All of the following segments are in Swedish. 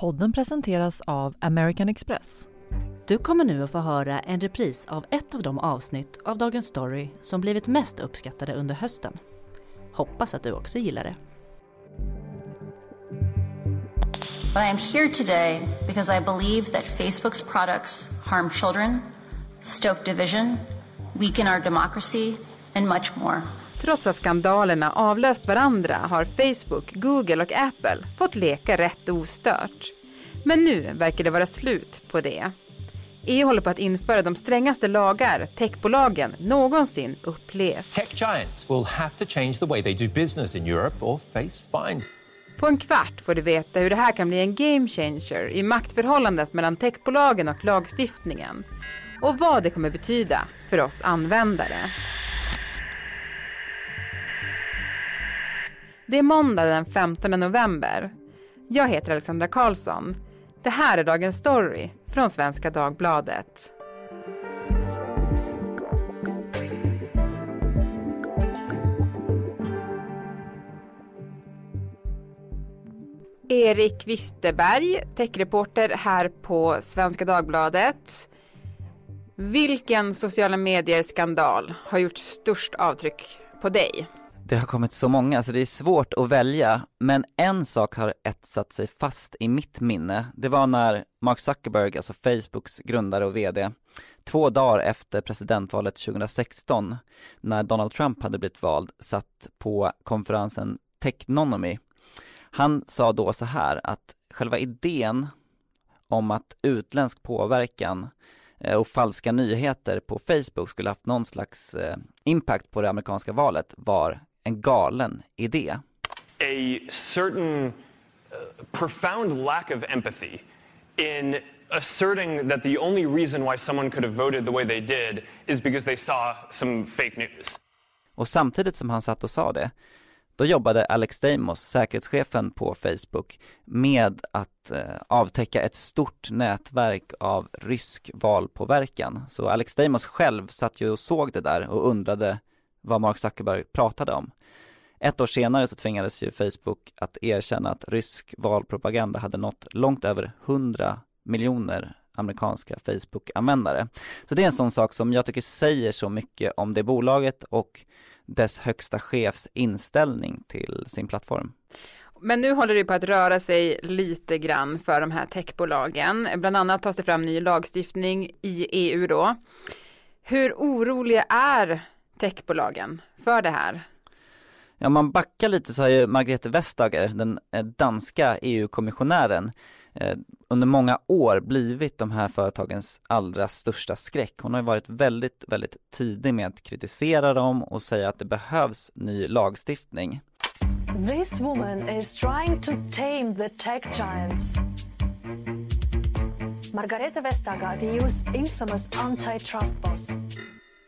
Podden presenteras av American Express. Du kommer nu att få höra en repris av ett av de avsnitt av Dagens Story som blivit mest uppskattade under hösten. Hoppas att du också gillar det. But I am here today because I believe that Facebook's products harm children, stoke division, weaken our democracy, and much more. Trots att skandalerna avlöst varandra har Facebook, Google och Apple fått leka rätt ostört. Men nu verkar det vara slut på det. EU håller på att införa de strängaste lagar techbolagen någonsin upplevt. Tech giants will have to change the way they do business in Europe or face fines. På en kvart får du veta hur det här kan bli en game changer i maktförhållandet mellan techbolagen och lagstiftningen. Och vad det kommer betyda för oss användare. Det är måndag den 15 november. Jag heter Alexandra Karlsson. Det här är Dagens Story från Svenska Dagbladet. Erik Wisterberg, techreporter här på Svenska Dagbladet. Vilken sociala medier-skandal har gjort störst avtryck på dig? Det har kommit så många så det är svårt att välja, men en sak har etsat sig fast i mitt minne. Det var när Mark Zuckerberg, alltså Facebooks grundare och VD, två dagar efter presidentvalet 2016, när Donald Trump hade blivit vald, satt på konferensen Technonomy. Han sa då så här att själva idén om att utländsk påverkan eh, och falska nyheter på Facebook skulle haft någon slags eh, impact på det amerikanska valet var en galen idé. a certain uh, profound lack of empathy in asserting that the only reason why someone could have voted the way they did is because they saw some fake news. Och samtidigt som han satt och sa det, då jobbade Alex Deimos, säkerhetschefen på Facebook, med att eh, avtäcka ett stort nätverk av rysk valpåverkan. Så Alex Deimos själv satt ju och såg det där och undrade vad Mark Zuckerberg pratade om. Ett år senare så tvingades ju Facebook att erkänna att rysk valpropaganda hade nått långt över 100 miljoner amerikanska Facebook-användare. Så det är en sån sak som jag tycker säger så mycket om det bolaget och dess högsta chefs inställning till sin plattform. Men nu håller det på att röra sig lite grann för de här techbolagen. Bland annat tas det fram ny lagstiftning i EU då. Hur oroliga är techbolagen för det här? Ja, om man backar lite så har ju Margrethe Vestager, den eh, danska EU-kommissionären, eh, under många år blivit de här företagens allra största skräck. Hon har ju varit väldigt, väldigt tidig med att kritisera dem och säga att det behövs ny lagstiftning. This woman is trying to tame the tech giants. Margareta Vestager, the EU's infamous antitrust boss.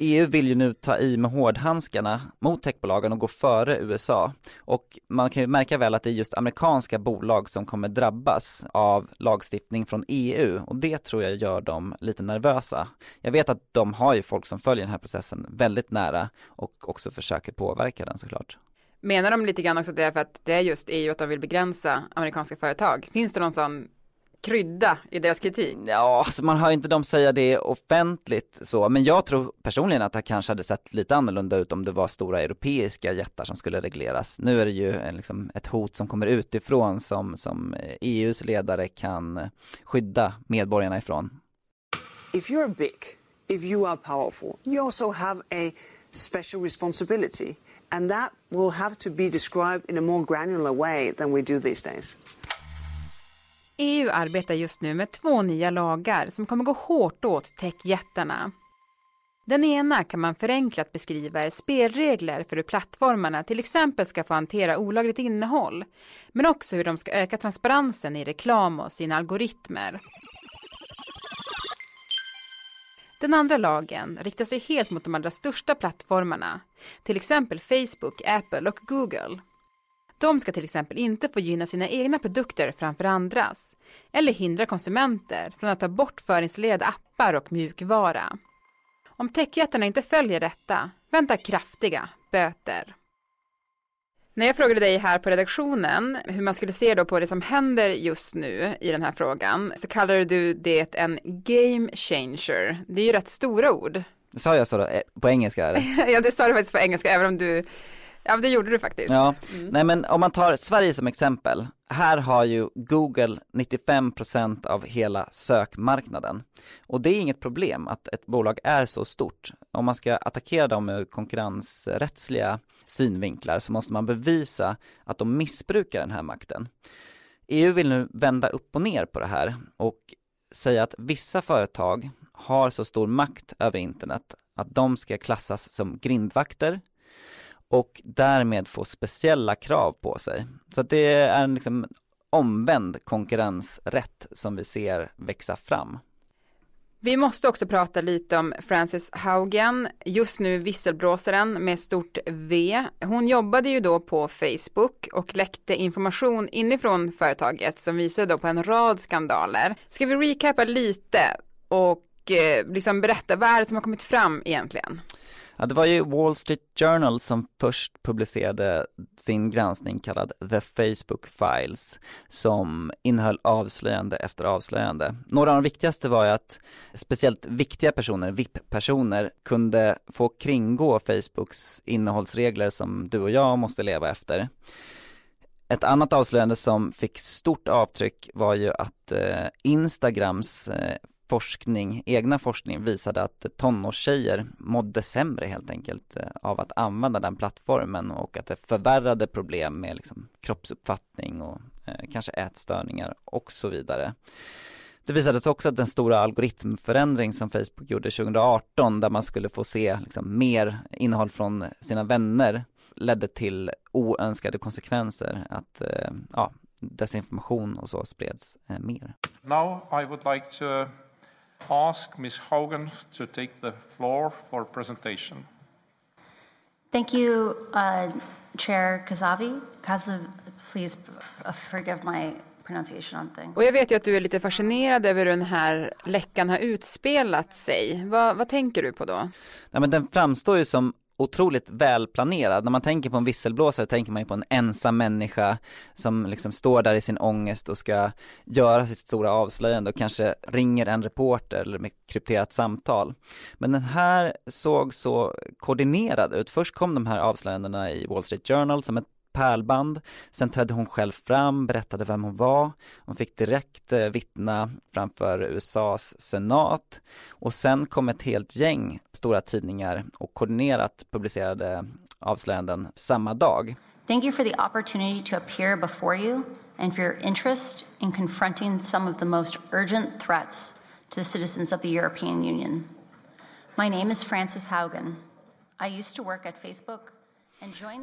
EU vill ju nu ta i med hårdhandskarna mot techbolagen och gå före USA. Och man kan ju märka väl att det är just amerikanska bolag som kommer drabbas av lagstiftning från EU och det tror jag gör dem lite nervösa. Jag vet att de har ju folk som följer den här processen väldigt nära och också försöker påverka den såklart. Menar de lite grann också att det är för att det är just EU att de vill begränsa amerikanska företag? Finns det någon sån krydda i deras kritik? Ja, alltså man hör inte dem säga det offentligt så, men jag tror personligen att det kanske hade sett lite annorlunda ut om det var stora europeiska jättar som skulle regleras. Nu är det ju en, liksom ett hot som kommer utifrån som, som EUs ledare kan skydda medborgarna ifrån. if you're big, if you are powerful, you also have a special responsibility. And that will have to be described in a more granular way than we do these days. EU arbetar just nu med två nya lagar som kommer gå hårt åt techjättarna. Den ena kan man förenklat beskriva är spelregler för hur plattformarna till exempel ska få hantera olagligt innehåll, men också hur de ska öka transparensen i reklam och sina algoritmer. Den andra lagen riktar sig helt mot de allra största plattformarna, till exempel Facebook, Apple och Google. De ska till exempel inte få gynna sina egna produkter framför andras eller hindra konsumenter från att ta bort förinstallerade appar och mjukvara. Om techjättarna inte följer detta väntar kraftiga böter. När jag frågade dig här på redaktionen hur man skulle se då på det som händer just nu i den här frågan så kallade du det en game changer. Det är ju rätt stora ord. Sa jag så då, eh, på engelska eller? ja, det sa du faktiskt på engelska, även om du Ja, det gjorde du faktiskt. Ja, mm. nej men om man tar Sverige som exempel, här har ju Google 95% av hela sökmarknaden. Och det är inget problem att ett bolag är så stort. Om man ska attackera dem med konkurrensrättsliga synvinklar så måste man bevisa att de missbrukar den här makten. EU vill nu vända upp och ner på det här och säga att vissa företag har så stor makt över internet att de ska klassas som grindvakter och därmed få speciella krav på sig. Så att det är en liksom omvänd konkurrensrätt som vi ser växa fram. Vi måste också prata lite om Frances Haugen, just nu visselblåsaren med stort V. Hon jobbade ju då på Facebook och läckte information inifrån företaget som visade då på en rad skandaler. Ska vi recapa lite och eh, liksom berätta vad är det som har kommit fram egentligen? Ja, det var ju Wall Street Journal som först publicerade sin granskning kallad The Facebook Files som innehöll avslöjande efter avslöjande. Några av de viktigaste var ju att speciellt viktiga personer, VIP-personer, kunde få kringgå Facebooks innehållsregler som du och jag måste leva efter. Ett annat avslöjande som fick stort avtryck var ju att eh, Instagrams eh, forskning, egna forskning visade att tonårstjejer mådde sämre helt enkelt eh, av att använda den plattformen och att det förvärrade problem med liksom kroppsuppfattning och eh, kanske ätstörningar och så vidare. Det visades också att den stora algoritmförändring som Facebook gjorde 2018 där man skulle få se liksom mer innehåll från sina vänner ledde till oönskade konsekvenser, att eh, ja, desinformation och så spreds eh, mer. Now I would like to ask Ms. Hogan to take the floor for presentation. Thank you, uh, Chair Kazavi. Kazav, please uh, forgive my pronunciation on things. Och jag vet ju att du är lite fascinerad över hur den här läckan har utspelat sig. Vad, vad tänker du på då? Ja, men den framstår ju som otroligt välplanerad. När man tänker på en visselblåsare tänker man ju på en ensam människa som liksom står där i sin ångest och ska göra sitt stora avslöjande och kanske ringer en reporter eller med krypterat samtal. Men den här såg så koordinerad ut. Först kom de här avslöjandena i Wall Street Journal som ett pärlband. Sen trädde hon själv fram, berättade vem hon var. Hon fick direkt eh, vittna framför USAs senat. Och sen kom ett helt gäng stora tidningar och koordinerat publicerade avslöjanden samma dag. Thank you for the opportunity to appear before you and for your interest in confronting some of the most urgent threats to the citizens of the European Union. My name is Frances Haugen. I used to work at Facebook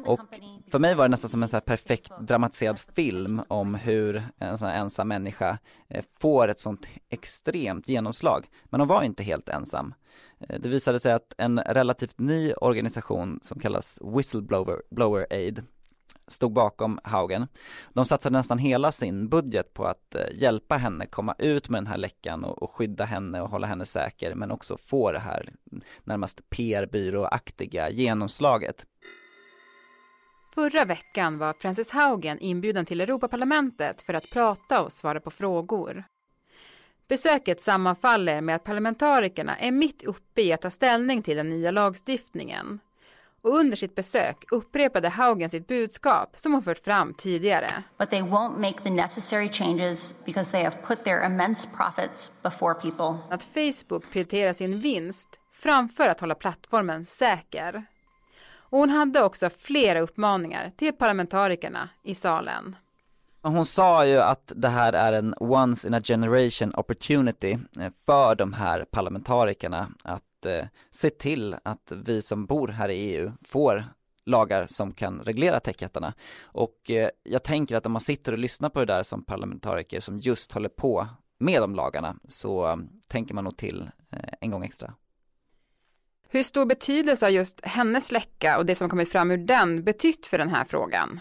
och för mig var det nästan som en så perfekt dramatiserad film om hur en sån här ensam människa eh, får ett sånt extremt genomslag. Men hon var inte helt ensam. Eh, det visade sig att en relativt ny organisation som kallas Whistleblower Blower Aid stod bakom Haugen. De satsade nästan hela sin budget på att eh, hjälpa henne komma ut med den här läckan och, och skydda henne och hålla henne säker men också få det här närmast PR-byråaktiga genomslaget. Förra veckan var Frances Haugen inbjuden till Europaparlamentet för att prata och svara på frågor. Besöket sammanfaller med att parlamentarikerna är mitt uppe i att ta ställning till den nya lagstiftningen. Och under sitt besök upprepade Haugen sitt budskap som hon fört fram tidigare. But they won't make the necessary changes because they have put their immense profits before people. Att Facebook prioriterar sin vinst framför att hålla plattformen säker. Och hon hade också flera uppmaningar till parlamentarikerna i salen. Hon sa ju att det här är en once in a generation opportunity eh, för de här parlamentarikerna att eh, se till att vi som bor här i EU får lagar som kan reglera techjättarna. Och eh, jag tänker att om man sitter och lyssnar på det där som parlamentariker som just håller på med de lagarna så eh, tänker man nog till eh, en gång extra. Hur stor betydelse har just hennes läcka och det som kommit fram ur den betytt för den här frågan?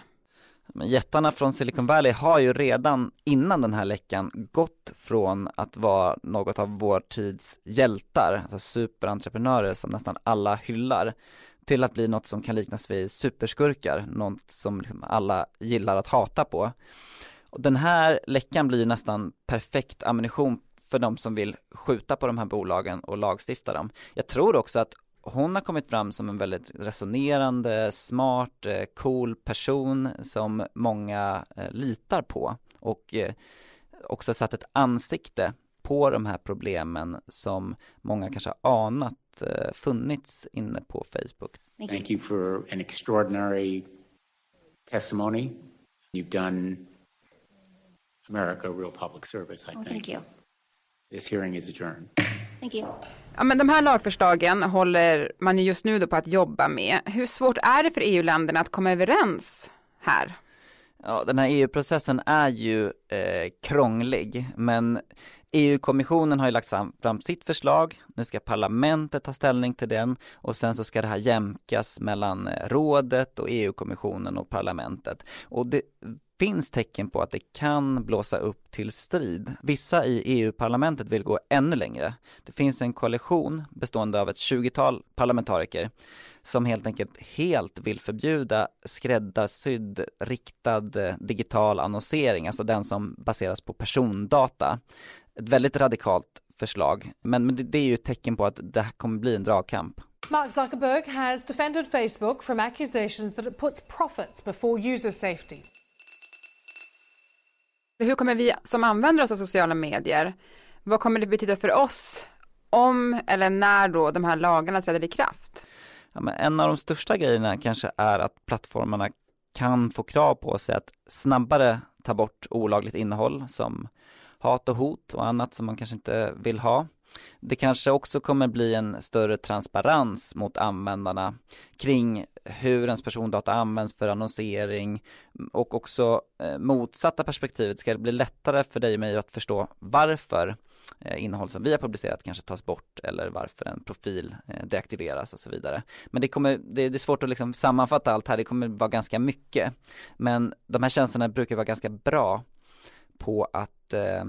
Jättarna från Silicon Valley har ju redan innan den här läckan gått från att vara något av vår tids hjältar, alltså superentreprenörer som nästan alla hyllar, till att bli något som kan liknas vid superskurkar, något som liksom alla gillar att hata på. Och den här läckan blir ju nästan perfekt ammunition för de som vill skjuta på de här bolagen och lagstifta dem. Jag tror också att hon har kommit fram som en väldigt resonerande, smart, eh, cool person som många eh, litar på och eh, också satt ett ansikte på de här problemen som många kanske har anat funnits inne på Facebook. Thank you, for an extraordinary testimony. You've done America a real public service, I oh, think. Thank you. This hearing is adjourned. Thank you. Ja, men de här lagförslagen håller man ju just nu då på att jobba med. Hur svårt är det för EU-länderna att komma överens här? Ja, den här EU-processen är ju eh, krånglig, men EU-kommissionen har ju lagt fram sitt förslag, nu ska parlamentet ta ställning till den och sen så ska det här jämkas mellan eh, rådet och EU-kommissionen och parlamentet. Och det finns tecken på att det kan blåsa upp till strid. Vissa i EU-parlamentet vill gå ännu längre. Det finns en koalition bestående av ett 20-tal parlamentariker som helt enkelt helt vill förbjuda skräddarsydd riktad eh, digital annonsering, alltså den som baseras på persondata. Ett väldigt radikalt förslag, men, men det, det är ju ett tecken på att det här kommer bli en dragkamp. Mark Zuckerberg has defended Facebook from accusations that it puts profits before user safety. Hur kommer vi som använder oss av sociala medier, vad kommer det betyda för oss om eller när då de här lagarna träder i kraft? Ja, men en av de största grejerna kanske är att plattformarna kan få krav på sig att snabbare ta bort olagligt innehåll som hat och hot och annat som man kanske inte vill ha. Det kanske också kommer bli en större transparens mot användarna kring hur ens persondata används för annonsering och också eh, motsatta perspektivet ska det bli lättare för dig och mig att förstå varför eh, innehåll som vi har publicerat kanske tas bort eller varför en profil eh, deaktiveras och så vidare. Men det kommer, det, är svårt att liksom sammanfatta allt här, det kommer vara ganska mycket. Men de här tjänsterna brukar vara ganska bra på att eh,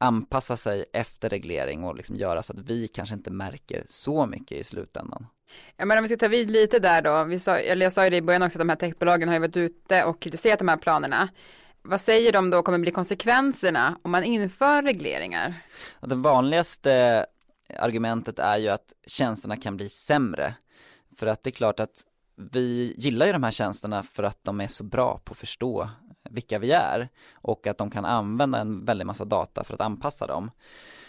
anpassa sig efter reglering och liksom göra så att vi kanske inte märker så mycket i slutändan. Ja men om vi ska ta vid lite där då, vi sa, eller jag sa ju det i början också att de här techbolagen har ju varit ute och kritiserat de här planerna. Vad säger de då kommer bli konsekvenserna om man inför regleringar? Det vanligaste argumentet är ju att tjänsterna kan bli sämre. För att det är klart att vi gillar ju de här tjänsterna för att de är så bra på att förstå vilka vi är och att de kan använda en väldig massa data för att anpassa dem.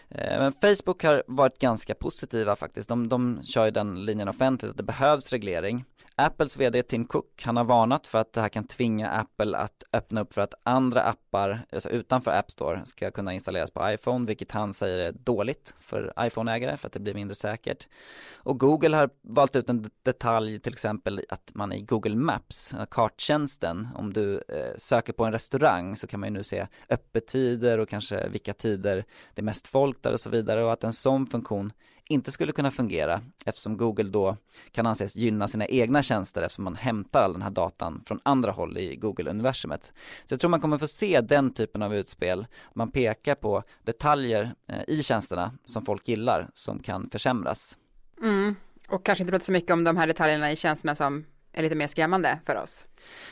Eh, men Facebook har varit ganska positiva faktiskt. De, de kör ju den linjen offentligt att det behövs reglering. Apples VD Tim Cook, han har varnat för att det här kan tvinga Apple att öppna upp för att andra appar, alltså utanför App Store, ska kunna installeras på iPhone, vilket han säger är dåligt för iPhone-ägare för att det blir mindre säkert. Och Google har valt ut en detalj, till exempel att man i Google Maps, karttjänsten, om du eh, söker på en restaurang så kan man ju nu se öppettider och kanske vilka tider det är mest folk där och så vidare och att en sån funktion inte skulle kunna fungera eftersom Google då kan anses gynna sina egna tjänster eftersom man hämtar all den här datan från andra håll i Google-universumet. Så jag tror man kommer få se den typen av utspel. Man pekar på detaljer eh, i tjänsterna som folk gillar som kan försämras. Mm. Och kanske inte prata så mycket om de här detaljerna i tjänsterna som är lite mer skrämmande för oss.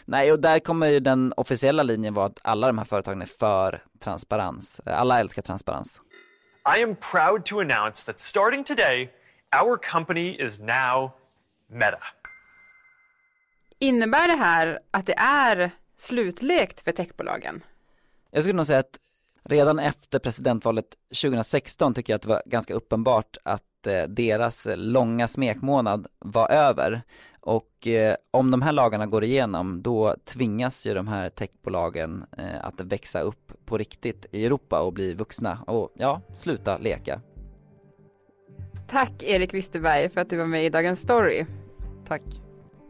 Nej, och där kommer ju den officiella linjen vara att alla de här företagen är för transparens. Alla älskar transparens. I am proud to announce that starting today, our company is now Meta. Innebär det här att det är slutlekt för techbolagen? Jag skulle nog säga att redan efter presidentvalet 2016 tycker jag att det var ganska uppenbart att eh, deras långa smekmånad var över. Och eh, om de här lagarna går igenom då tvingas ju de här techbolagen eh, att växa upp på riktigt i Europa och bli vuxna och ja, sluta leka. Tack Erik Wisterberg för att du var med i Dagens Story. Tack.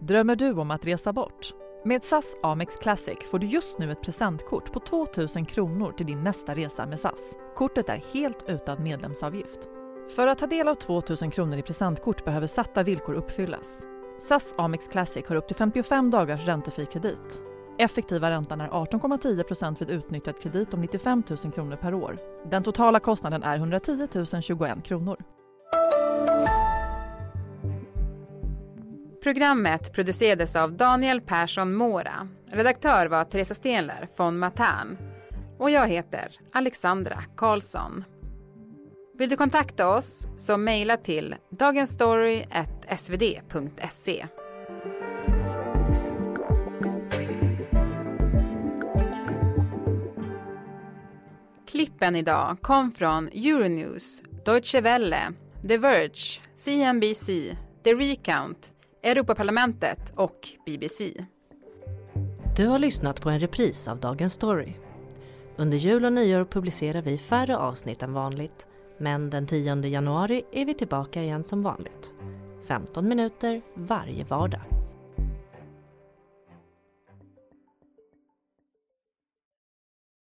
Drömmer du om att resa bort? Med SAS Amex Classic får du just nu ett presentkort på 2000 kronor till din nästa resa med SAS. Kortet är helt utan medlemsavgift. För att ta del av 2000 kronor i presentkort behöver satta villkor uppfyllas. SAS Amex Classic har upp till 55 dagars räntefri kredit. Effektiva räntan är 18,10% vid utnyttjad kredit om 95 000 kronor per år. Den totala kostnaden är 110 021 kronor. Programmet producerades av Daniel Persson Mora. Redaktör var Teresa Stenler von Matern. Och jag heter Alexandra Karlsson. Vill du kontakta oss så mejla till dagensstory.svd.se. Klippen idag kom från Euronews, Deutsche Welle, The Verge, CNBC, The Recount, Europaparlamentet och BBC. Du har lyssnat på en repris av Dagens Story. Under jul och nyår publicerar vi färre avsnitt än vanligt men den 10 januari är vi tillbaka igen som vanligt. 15 minuter varje vardag.